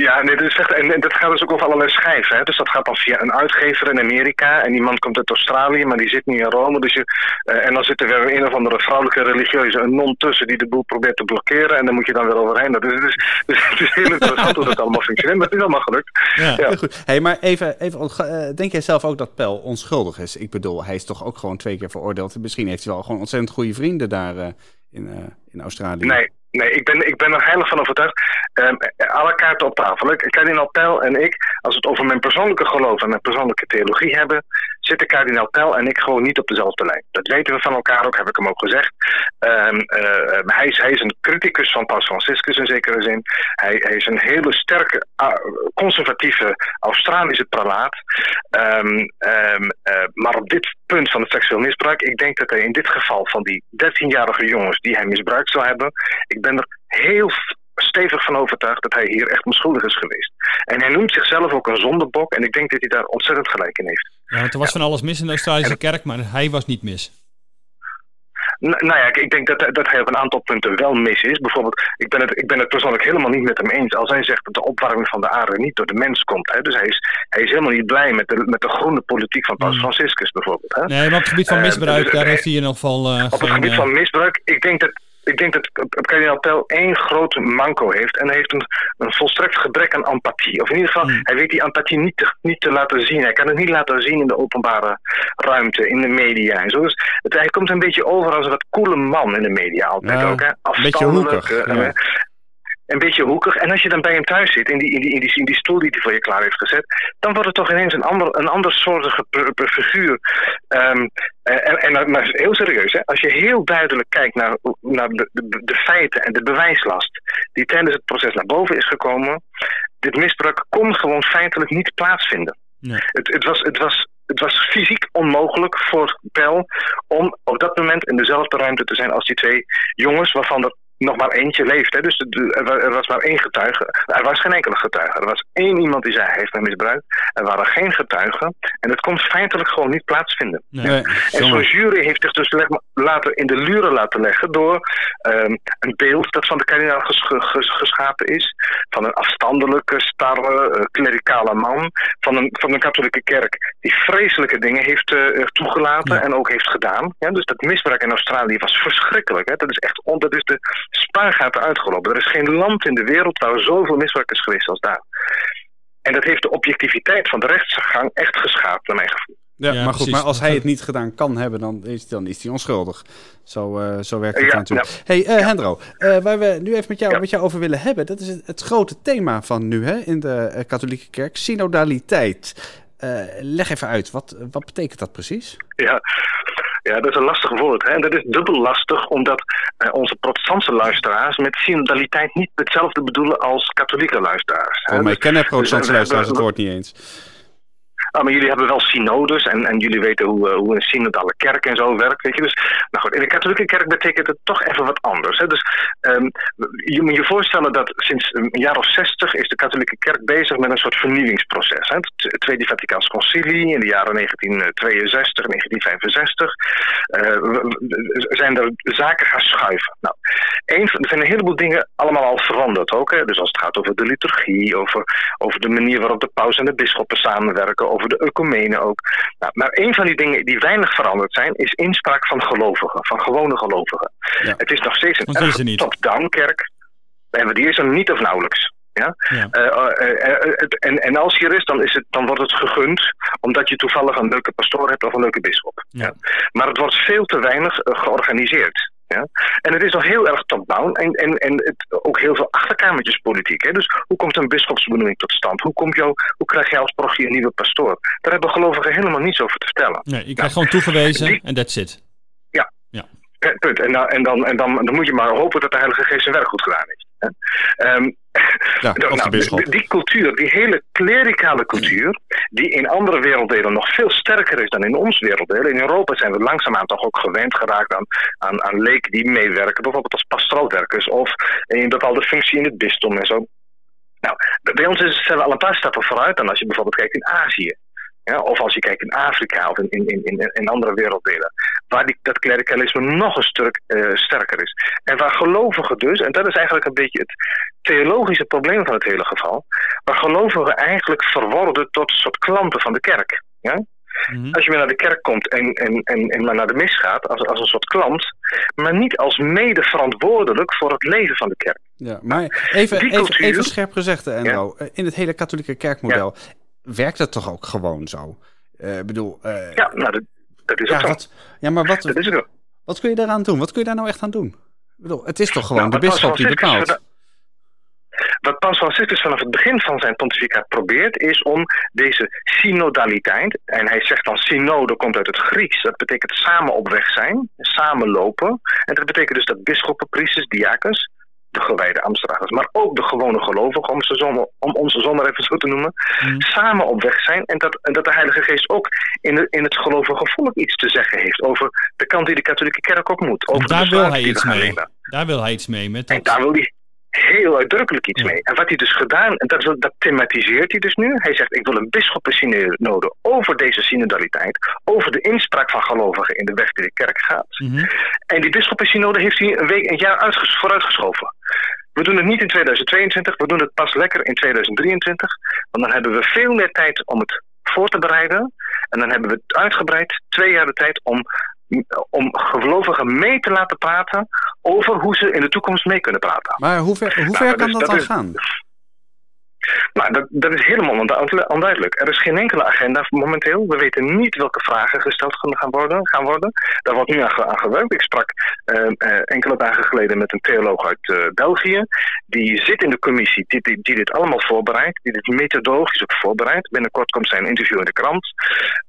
S5: ja. Nee, dat is echt, en, en dat gaat dus ook over allerlei schijven. Hè? Dus dat gaat dan via een uitgever in Amerika. En die man komt uit Australië, maar die zit nu in Rome. Dus je, uh, en dan zit er weer een of andere vrouwelijke religieuze, een non tussen, die de boel probeert te blokkeren. En dan moet je dan weer overheen. Dat is, dus, dus het is heel interessant hoe dat allemaal functioneert. Maar het is allemaal gelukt.
S2: Ja, goed. Hey, maar even, even uh, denk jij zelf ook dat Pel onschuldig is? Ik bedoel, hij is toch ook gewoon twee keer veroordeeld. Misschien heeft hij wel gewoon ontzettend goede vrienden daar uh, in, in Australië.
S5: Nee. Nee, ik ben, ik ben er heilig van overtuigd. Um, alle kaarten op tafel. Kardinaal Pell en ik, als we het over mijn persoonlijke geloof en mijn persoonlijke theologie hebben, zitten kardinaal Pell en ik gewoon niet op dezelfde lijn. Dat weten we van elkaar ook, heb ik hem ook gezegd. Um, uh, hij, is, hij is een criticus van Paus Franciscus in zekere zin. Hij, hij is een hele sterke, conservatieve Australische prelaat. Um, uh, maar op dit punt van het seksueel misbruik, ik denk dat hij in dit geval van die 13-jarige jongens die hij misbruikt zou hebben, ik ben er heel stevig van overtuigd dat hij hier echt onschuldig is geweest. En hij noemt zichzelf ook een zondebok en ik denk dat hij daar ontzettend gelijk in heeft.
S3: Ja, want er was van alles mis in de Australische kerk, maar hij was niet mis.
S5: Nou ja, ik denk dat, dat hij op een aantal punten wel mis is. Bijvoorbeeld, ik ben, het, ik ben het persoonlijk helemaal niet met hem eens als hij zegt dat de opwarming van de aarde niet door de mens komt. Hè. Dus hij is, hij is helemaal niet blij met de, met de groene politiek van Paus Franciscus bijvoorbeeld. Hè.
S3: Nee, maar op het gebied van misbruik, uh, dus, daar heeft hij in ieder geval uh,
S5: Op
S3: geen,
S5: het gebied van misbruik, ik denk dat ik denk dat kardinaal Pell één groot manco heeft. En hij heeft een, een volstrekt gebrek aan empathie. Of in ieder geval, mm. hij weet die empathie niet te, niet te laten zien. Hij kan het niet laten zien in de openbare ruimte, in de media en zo. Dus het, hij komt een beetje over als een wat coole man in de media altijd
S2: ja,
S5: ook. Hè?
S2: Een beetje hoekig.
S5: Uh,
S2: ja.
S5: Een beetje hoekig. En als je dan bij hem thuis zit, in die, in die, in die, in die stoel die hij voor je klaar heeft gezet, dan wordt het toch ineens een ander, een ander soortige figuur. Um, en, en, maar heel serieus, hè, als je heel duidelijk kijkt naar, naar de, de, de, feiten en de bewijslast die tijdens het proces naar boven is gekomen, dit misbruik kon gewoon feitelijk niet plaatsvinden.
S3: Nee.
S5: Het, het, was, het, was, het was fysiek onmogelijk voor Pel om op dat moment in dezelfde ruimte te zijn als die twee jongens, waarvan er nog maar eentje leeft. Hè? Dus er was maar één getuige. Er was geen enkele getuige. Er was één iemand die zei hij heeft mij misbruikt. Er waren geen getuigen. En het kon feitelijk gewoon niet plaatsvinden.
S3: Nee.
S2: Nee,
S5: En zo'n jury heeft zich dus later in de luren laten leggen door um, een beeld dat van de kardinaal ges ges geschapen is. Van een afstandelijke, starre, uh, klerikale man. Van een, van een katholieke kerk die vreselijke dingen heeft uh, toegelaten
S3: Ja.
S5: en ook heeft gedaan. Ja, dus dat misbruik in Australië was verschrikkelijk. Hè? Dat is echt on, dat is de spaargaten uitgelopen. Er is geen land in de wereld waar zoveel misbruik is geweest als daar. En dat heeft de objectiviteit van de rechtsgang echt geschaad, naar mijn gevoel.
S2: Ja,
S3: Ja,
S2: maar goed,
S3: precies.
S2: maar als hij het niet gedaan kan hebben, dan is, dan is hij onschuldig. Zo, uh, zo werkt het
S5: Ja,
S2: natuurlijk. hey, uh, Hendro, uh, waar we nu even met jou,
S5: Ja.
S2: met jou over willen hebben, dat is het, het grote thema van nu hè, in de uh, katholieke kerk, synodaliteit. Uh, leg even uit, wat, wat betekent dat precies?
S5: Ja. Ja, dat is een lastig woord. Hè? En dat is dubbel lastig, omdat uh, onze protestantse luisteraars met synodaliteit niet hetzelfde bedoelen als katholieke luisteraars.
S2: Oh, maar ik ken protestantse
S5: Dus, uh,
S2: luisteraars het woord niet eens.
S5: Ah, maar jullie hebben wel synodes en, en jullie weten hoe, hoe een synodale kerk en zo werkt. Weet je? Dus, nou goed, in de katholieke kerk betekent het toch even wat anders. Hè? Dus um, je moet je voorstellen dat sinds een jaar of zestig is de katholieke kerk bezig met een soort vernieuwingsproces. Hè? Het Tweede Vaticaans Concilie in de jaren 1962, 1965 uh, zijn er zaken gaan schuiven. Nou, er zijn een heleboel dingen allemaal al veranderd ook. Dus als het gaat over de liturgie, over, over de manier waarop de paus en de bisschoppen samenwerken, over de ecumenen ook. Nou, maar een van die dingen die weinig veranderd zijn, is inspraak van gelovigen, van gewone gelovigen. Ja. Het is nog steeds een top-down kerk. Die is er niet of nauwelijks. Ja? ja. Uh, uh, en, en als hier is, dan, is het, dan wordt het gegund omdat je toevallig een leuke pastoor hebt of een leuke bisschop. Ja. Maar het wordt veel te weinig georganiseerd. Ja? En het is nog heel erg top-down en, en, en het, ook heel veel achterkamertjespolitiek. Hè? Dus hoe komt een bischopsbenoeming tot stand? Hoe, komt jou, hoe krijg je als parochie een nieuwe pastoor? Daar hebben gelovigen helemaal niets over te vertellen.
S3: Nee, je krijgt gewoon toegewezen en that's it.
S5: Ja. ja. Punt. En, dan, en, dan, en dan, dan moet je maar hopen dat de Heilige Geest zijn werk goed gedaan heeft. Um, ja, nou, die, die, cultuur, die hele klerikale cultuur, die in andere werelddelen nog veel sterker is dan in ons werelddeel. In Europa zijn we langzaamaan toch ook gewend geraakt aan, aan, aan leken die meewerken, bijvoorbeeld als pastoraalwerkers of in een bepaalde functie in het bisdom en zo. Nou, bij ons is, zijn we al een paar stappen vooruit dan als je bijvoorbeeld kijkt in Azië. Ja, of als je kijkt in Afrika of in, in, in, in andere werelddelen. Waar die, dat klerikalisme nog een stuk uh, sterker is. En waar gelovigen dus, en dat is eigenlijk een beetje het theologische probleem van het hele geval. Waar gelovigen eigenlijk verworden tot een soort klanten van de kerk. Ja? Mhm. Als je weer naar de kerk komt en, en, en, en maar naar de mis gaat als, als een soort klant, maar niet als mede verantwoordelijk voor het leven van de kerk.
S2: Ja, maar even, even, even scherp gezegd, Enro, in het hele katholieke kerkmodel werkt dat toch ook gewoon zo? Uh, bedoel,
S5: uh, ja, nou, dat is
S2: ja, wat, ja, maar wat, dat is ook. wat kun je daaraan doen? Wat kun je daar nou echt aan doen? Ik bedoel, het is toch gewoon nou, de bisschop die bepaalt?
S5: Wat Paus Franciscus vanaf het begin van zijn pontificaat probeert, is om deze synodaliteit, en hij zegt dan synode komt uit het Grieks, dat betekent samen op weg zijn, samen lopen. En dat betekent dus dat bisschoppen, priesters, diakens, de gewijde Amsterdammers, maar ook de gewone gelovigen, om, ze om onze zon even zo te noemen, mm. samen op weg zijn. En dat, en dat de Heilige Geest ook in, de, in het gelovige volk iets te zeggen heeft over de kant die de katholieke kerk op moet. Over
S3: daar wil hij iets mee. Daar wil hij iets mee. Met
S5: dat... En daar wil hij heel uitdrukkelijk iets mee. En wat hij dus gedaan, en dat, dat thematiseert hij dus nu. Hij zegt, ik wil een nodig over deze synodaliteit, over de inspraak van gelovigen in de weg die de kerk gaat. Mhm. En die bischopensynode heeft hij een, week, een jaar vooruitgeschoven. We doen het niet in 2022, we doen het pas lekker in 2023. Want dan hebben we veel meer tijd om het voor te bereiden. En dan hebben we het uitgebreid twee jaar de tijd om om gelovigen mee te laten praten over hoe ze in de toekomst mee kunnen praten.
S2: Maar hoe ver, hoe ver nou, kan dat, dat dan gaan?
S5: Nou, dat, dat is helemaal onduidelijk. Er is geen enkele agenda momenteel. We weten niet welke vragen gesteld gaan worden. Gaan worden. Daar wordt nu aan, gewerkt. Ik sprak uh, uh, enkele dagen geleden met een theoloog uit uh, België. Die zit in de commissie die, die, dit allemaal voorbereidt. Die dit methodologisch ook voorbereidt. Binnenkort komt zijn interview in de krant.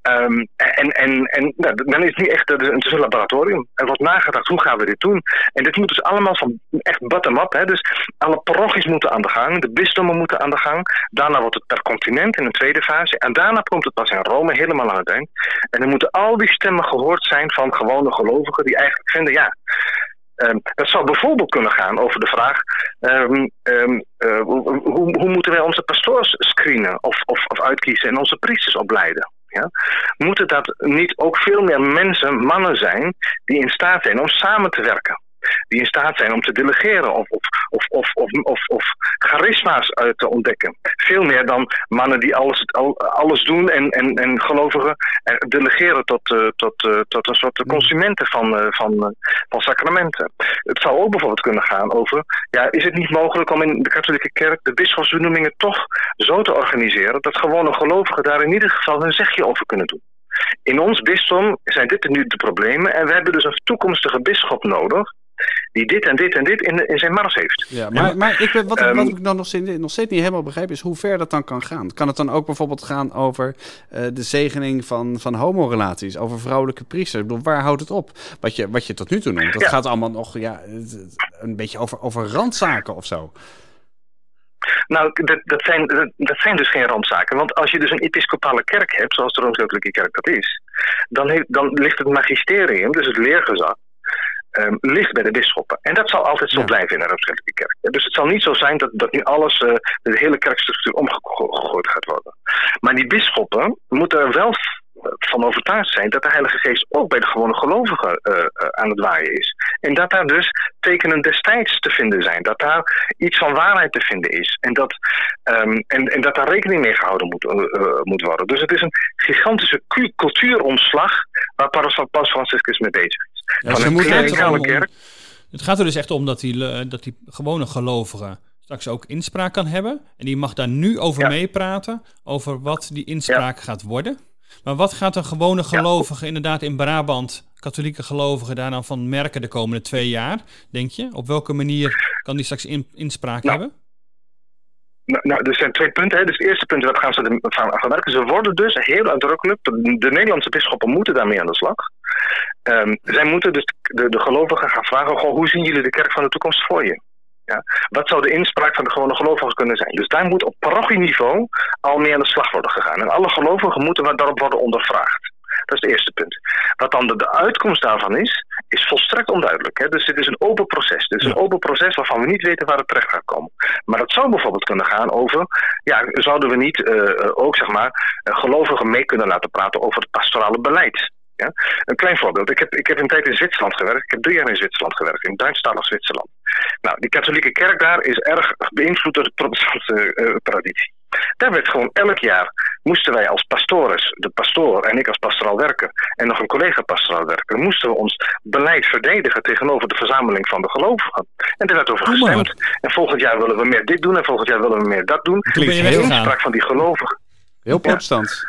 S5: Um, en en, en nou, dan is het nu echt is een laboratorium. Er wordt nagedacht hoe gaan we dit doen. En dit moet dus allemaal van echt bottom-up. Dus alle parochies moeten aan de gang. De bisdommen moeten aan de gang. Daarna wordt het per continent in een tweede fase. En daarna komt het pas in Rome helemaal aan het eind. En dan moeten al die stemmen gehoord zijn van gewone gelovigen die eigenlijk vinden, ja, Um, dat zou bijvoorbeeld kunnen gaan over de vraag: um, um, uh, hoe, hoe, moeten wij onze pastoors screenen of, of, of uitkiezen en onze priesters opleiden? Ja? Moeten dat niet ook veel meer mensen, mannen zijn, die in staat zijn om samen te werken? Die in staat zijn om te delegeren of, of, of, of, of, of, charisma's uit te ontdekken. Veel meer dan mannen die alles, alles doen en, en, en gelovigen delegeren tot, uh, tot, uh, tot een soort consumenten van, uh, van, van sacramenten. Het zou ook bijvoorbeeld kunnen gaan over, ja, is het niet mogelijk om in de katholieke kerk de bisschopsbenoemingen toch zo te organiseren dat gewone gelovigen daar in ieder geval hun zegje over kunnen doen? In ons bisdom zijn dit nu de problemen en we hebben dus een toekomstige bisschop nodig die dit en dit en dit in, in zijn mars heeft.
S2: Ja, maar, maar ik, wat, wat um, ik dan nog steeds, nog steeds niet helemaal begrijp is hoe ver dat dan kan gaan. Kan het dan ook bijvoorbeeld gaan over uh, de zegening van, van homorelaties, over vrouwelijke priesters? Ik bedoel, waar houdt het op? Wat je, wat je tot nu toe noemt, dat gaat allemaal nog ja, een beetje over, over randzaken of zo.
S5: Nou, dat, dat, zijn, dat, dat zijn dus geen randzaken. Want als je dus een episcopale kerk hebt, zoals de Rooms-Katholieke Kerk dat is, dan, heeft, dan ligt het magisterium, dus het leergezag, ehm, ligt bij de bisschoppen. En dat zal altijd zo
S2: Ja.
S5: blijven in de Rooms-Katholieke Kerk. Dus het zal niet zo zijn dat, dat nu alles, eh, de hele kerkstructuur omgegooid gaat worden. Maar die bisschoppen moeten er wel van overtuigd zijn dat de Heilige Geest ook bij de gewone gelovigen eh, eh, aan het waaien is. En dat daar dus tekenen destijds te vinden zijn. Dat daar iets van waarheid te vinden is. En dat, ehm, en, en dat daar rekening mee gehouden moet, moet worden. Dus het is een gigantische cu- cultuuromslag waar Paus Franciscus mee bezig is.
S2: Ja,
S5: Van een kerk.
S3: Het gaat er dus echt om dat die, eh, dat die gewone gelovigen straks ook inspraak kan hebben. En die mag daar nu over
S5: Ja.
S3: meepraten, over wat die inspraak gaat worden. Maar wat gaat een gewone gelovige inderdaad in Brabant, katholieke gelovigen, daar dan van merken de komende twee jaar, denk je? Op welke manier kan die straks in, inspraak
S5: Nou,
S3: hebben?
S5: Nou, nou, er zijn twee punten. Hè. Dus het eerste punt, wat gaan ze van gaan werken? Ze worden dus heel uitdrukkelijk, de, de Nederlandse bisschoppen moeten daarmee aan de slag. Ehm, zij moeten dus de, de gelovigen gaan vragen, goh, hoe zien jullie de kerk van de toekomst voor je? Ja. Wat zou de inspraak van de gewone gelovigen kunnen zijn? Dus daar moet op parochieniveau al mee aan de slag worden gegaan. En alle gelovigen moeten daarop worden ondervraagd. Dat is het eerste punt. Wat dan de, de uitkomst daarvan is, is volstrekt onduidelijk. Hè? Dus dit is een open proces. Dit is een open proces waarvan we niet weten waar het terecht gaat komen. Maar het zou bijvoorbeeld kunnen gaan over, ja, zouden we niet eh, eh, ook zeg maar eh, gelovigen mee kunnen laten praten over het pastorale beleid? Ja? Een klein voorbeeld. Ik heb, ik heb een tijd in Zwitserland gewerkt. Ik heb drie jaar in Zwitserland gewerkt, in Duitsstalig Zwitserland. Nou, die katholieke kerk daar is erg beïnvloed door de protestantse eh, traditie. Daar werd gewoon elk jaar moesten wij als pastores, de pastoor en ik als pastoraal werker en nog een collega pastoraal werker, moesten we ons beleid verdedigen tegenover de verzameling van de gelovigen. En daar werd over
S3: maar.
S5: gestemd. En volgend jaar willen we meer dit doen en volgend jaar willen we meer dat doen.
S2: Klinkt
S3: ben je
S2: heel?
S5: Inspraak van die gelovigen.
S2: heel protestants.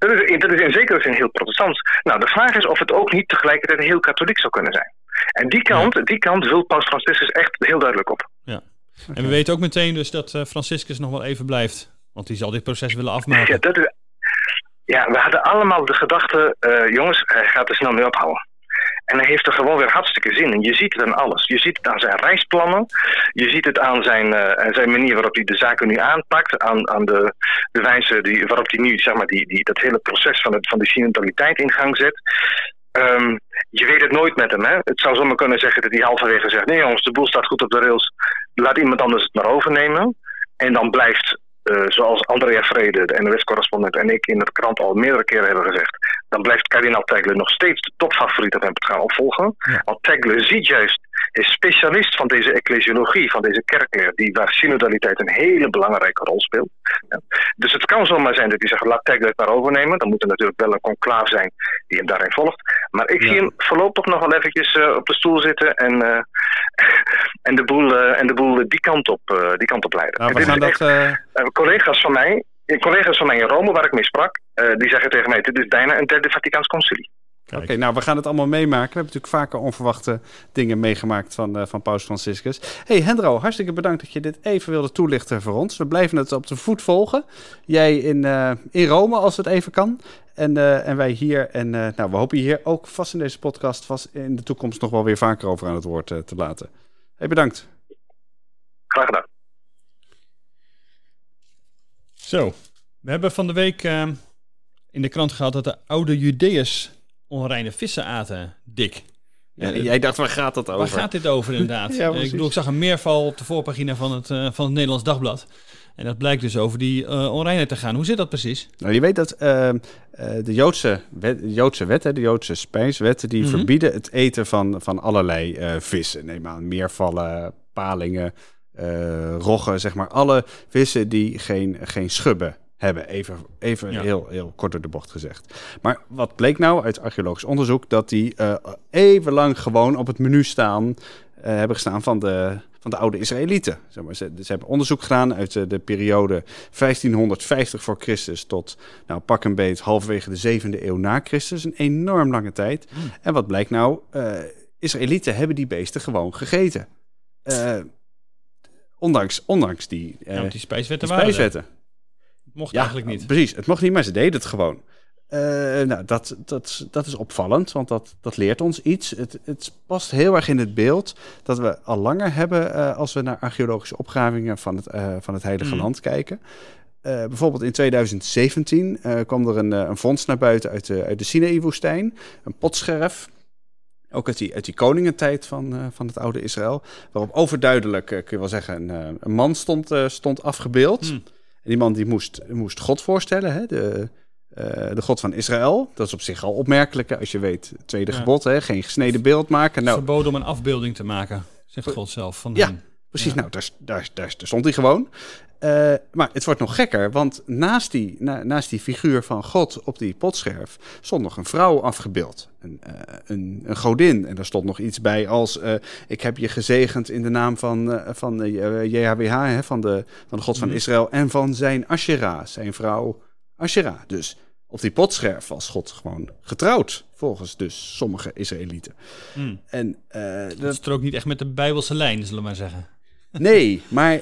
S5: Dat is, dat is in zekere zin heel protestants. Nou, de vraag is of het ook niet tegelijkertijd heel katholiek zou kunnen zijn. En die kant, die kant wil Paus Franciscus echt heel duidelijk op.
S3: En we weten ook meteen dus dat eh, Franciscus nog wel even blijft. Want die zal dit proces willen afmaken.
S5: Ja, dat is, ja, we hadden allemaal de gedachte, eh, jongens, hij gaat er snel mee ophouden. En hij heeft er gewoon weer hartstikke zin in. Je ziet het aan alles. Je ziet het aan zijn reisplannen. Je ziet het aan zijn, eh, zijn manier waarop hij de zaken nu aanpakt. Aan, aan de, wijze die, waarop hij nu zeg maar, die, die, dat hele proces van, het, van de synodaliteit in gang zet. Ehm, je weet het nooit met hem. Hè? Het zou zomaar kunnen zeggen dat hij halverwege zegt: nee jongens, de boel staat goed op de rails. Laat iemand anders het maar overnemen. En dan blijft eh, zoals Andrea Vrede, de NOS-correspondent, en ik in de krant al meerdere keren hebben gezegd, dan blijft kardinaal Tegle nog steeds de topfavoriet om hem te gaan opvolgen. Want Tegle ziet juist, is specialist van deze ecclesiologie, van deze kerkleer, die waar synodaliteit een hele belangrijke rol speelt. Ja. Dus het kan zomaar zijn dat hij zegt, laat Tegle het maar overnemen. Dan moet er natuurlijk wel een conclaaf zijn die hem daarin volgt. Maar ik zie hem voorlopig nog wel eventjes eh, op de stoel zitten en, eh, en, de, boel, eh, en de boel die, kant op, die kant op leiden.
S2: Nou, we gaan dat...
S5: echt- collega's van mij, collega's van mij in Rome, waar ik mee sprak, eh, die zeggen tegen mij: dit is bijna een derde Vaticaans concilie.
S2: Oké, nou, we gaan het allemaal meemaken. We hebben natuurlijk vaker onverwachte dingen meegemaakt van, eh, van Paus Franciscus. hey, Hendro, hartstikke bedankt dat je dit even wilde toelichten voor ons. We blijven het op de voet volgen. Jij in, eh, in Rome, als het even kan. En, eh, en wij hier. En eh, nou, we hopen je hier ook vast in deze podcast vast in de toekomst nog wel weer vaker over aan het woord eh, te laten. Hey, bedankt.
S5: Graag gedaan.
S3: Zo, we hebben van de week eh, in de krant gehad dat de oude Judeërs onreine vissen aten, dik.
S2: Ja, jij dacht, waar gaat dat over?
S3: Waar gaat dit over inderdaad?
S2: Ja,
S3: ik bedoel, ik zag een meerval op de voorpagina van het, eh, van het Nederlands Dagblad. En dat blijkt dus over die onreinheid te gaan. Hoe zit dat precies?
S2: Nou, je weet dat eh, eh, de Joodse, wet, de Joodse wetten, de Joodse spijswetten, die
S3: Mhm.
S2: verbieden het eten van, van allerlei vissen. Neem aan meervallen, palingen, roggen, zeg maar. Alle vissen die geen, geen schubben hebben. Even, even
S3: Ja.
S2: heel, heel kort door de bocht gezegd. Maar wat bleek nou uit archeologisch onderzoek? Dat die eh, even lang gewoon op het menu staan, eh, hebben gestaan van de, van de oude Israëlieten. Zeg maar, ze, ze hebben onderzoek gedaan uit eh, de periode 1550 voor Christus tot, nou pak een beet, halverwege de zevende eeuw na Christus. Een enorm lange tijd. En wat blijkt nou? Eh, Israëlieten hebben die beesten gewoon gegeten. Eh, ondanks, ondanks die, eh,
S3: ja, die spijswetten
S2: die
S3: waren
S2: spijswetten.
S3: Het mocht
S2: Ja,
S3: eigenlijk niet.
S2: precies. Het mocht niet, maar ze deden het gewoon. nou, dat, dat, dat is opvallend, want dat, dat leert ons iets. Het, het past heel erg in het beeld dat we al langer hebben als we naar archeologische opgravingen van het, van het Heilige
S3: Mm.
S2: Land kijken. bijvoorbeeld in 2017 kwam er een, een vondst naar buiten uit de, uit de Sinaï-woestijn. Een potscherf. Ook uit die, uit die koningentijd van, van het oude Israël. Waarop overduidelijk, kun je wel zeggen, een, een man stond, stond afgebeeld.
S3: Hmm.
S2: En die man die moest, moest God voorstellen, hè? De, de God van Israël. Dat is op zich al opmerkelijk als je weet, tweede
S3: Ja.
S2: gebod, hè? geen gesneden beeld maken. Nou,
S3: Verboden om een afbeelding te maken, zegt God zelf. Van
S2: Ja.
S3: hem.
S2: Precies,
S3: Ja.
S2: nou, daar, daar stond hij gewoon. Eh, maar het wordt nog gekker, want naast die, na- naast die figuur van God op die potscherf stond nog een vrouw afgebeeld. Een, eh, een, een godin. En daar stond nog iets bij als: eh, Ik heb je gezegend in de naam van, van JHWH, hè, van, de, van de God van
S3: Mhm.
S2: Israël, en van zijn Asherah, zijn vrouw Asherah. Dus op die potscherf was God gewoon getrouwd, volgens dus sommige Israëlieten.
S3: Hmm.
S2: En
S3: Dat strookt niet echt met de Bijbelse lijn, zullen we maar zeggen.
S2: Nee, maar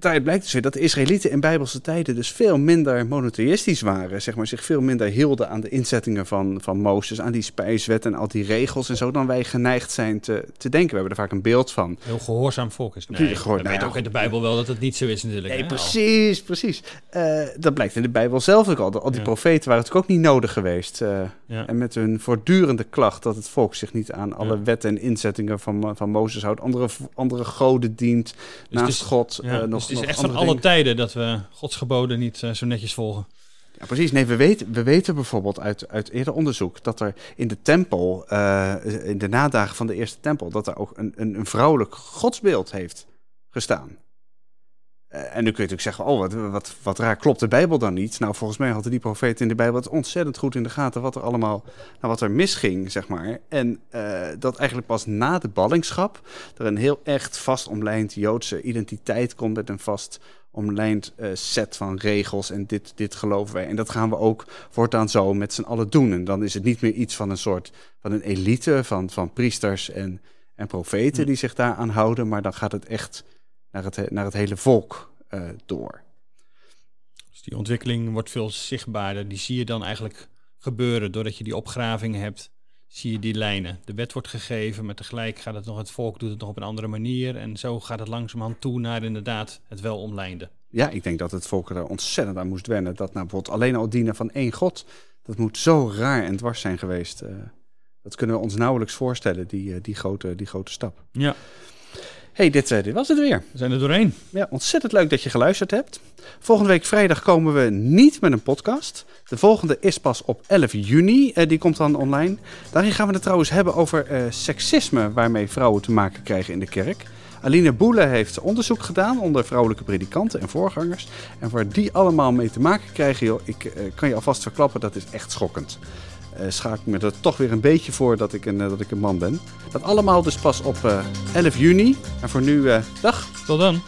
S2: daaruit blijkt dus weer dat de Israëlieten in bijbelse tijden dus veel minder monotheïstisch waren. Zeg maar, zich veel minder hielden aan de inzettingen van, van Mozes, aan die spijswet en al die regels en zo dan wij geneigd zijn te, te denken. We hebben er vaak een beeld van.
S3: Heel gehoorzaam volk is. Nee,
S2: gehoor- nou ja.
S3: ook uit de Bijbel wel dat het niet zo is natuurlijk.
S2: Nee,
S3: hè?
S2: precies, precies. Eh, dat blijkt in de Bijbel zelf ook al. Al die
S3: Ja.
S2: profeten waren natuurlijk ook niet nodig geweest. eh,
S3: Ja.
S2: En met hun voortdurende klacht dat het volk zich niet aan alle wetten en inzettingen van, van Mozes houdt, andere, andere goden dient naast
S3: het is-
S2: God. Eh,
S3: dus
S2: nog,
S3: het is echt van alle
S2: dingen.
S3: tijden dat we Gods geboden niet eh, zo netjes volgen.
S2: Ja, precies. Nee, we weten, we weten bijvoorbeeld uit, uit eerder onderzoek dat er in de tempel, eh, in de nadagen van de eerste tempel, dat er ook een, een, een vrouwelijk godsbeeld heeft gestaan. Eh, en nu kun je natuurlijk zeggen, oh, wat, wat, wat raar, klopt de Bijbel dan niet? Nou, volgens mij hadden die profeten in de Bijbel het ontzettend goed in de gaten wat er allemaal, nou, wat er misging, zeg maar. En eh, dat eigenlijk pas na de ballingschap er een heel echt vast omlijnd Joodse identiteit komt met een vast omlijnd eh, set van regels en dit, dit geloven wij. En dat gaan we ook voortaan zo met z'n allen doen. En dan is het niet meer iets van een soort van een elite van, van priesters en, en profeten
S3: Hm.
S2: die zich daaraan houden, maar dan gaat het echt naar het, he- naar het hele volk eh, door.
S3: Dus die ontwikkeling wordt veel zichtbaarder. Die zie je dan eigenlijk gebeuren doordat je die opgravingen hebt. Zie je die lijnen. De wet wordt gegeven, maar tegelijk gaat het nog, het volk doet het nog op een andere manier. En zo gaat het langzamerhand toe naar inderdaad het wel omlijnde.
S2: Ja, ik denk dat het volk er ontzettend aan moest wennen. Dat nou bijvoorbeeld alleen al dienen van één God, dat moet zo raar en dwars zijn geweest. eh. dat kunnen we ons nauwelijks voorstellen, die, eh, die, grote, die grote stap.
S3: Ja,
S2: hey, dit, eh, dit was het weer.
S3: we zijn er doorheen.
S2: Ja, ontzettend leuk dat je geluisterd hebt. Volgende week vrijdag komen we niet met een podcast. De volgende is pas op 11 juni. eh, die komt dan online. Daarin gaan we het trouwens hebben over eh, seksisme waarmee vrouwen te maken krijgen in de kerk. Aline Boele heeft onderzoek gedaan onder vrouwelijke predikanten en voorgangers. En waar die allemaal mee te maken krijgen, joh, ik kan je alvast verklappen, dat is echt schokkend. Eh schaak ik me er toch weer een beetje voor dat ik een, eh, dat ik een man ben. Dat allemaal dus pas op eh, 11 juni. En voor nu, eh, dag!
S3: Tot dan.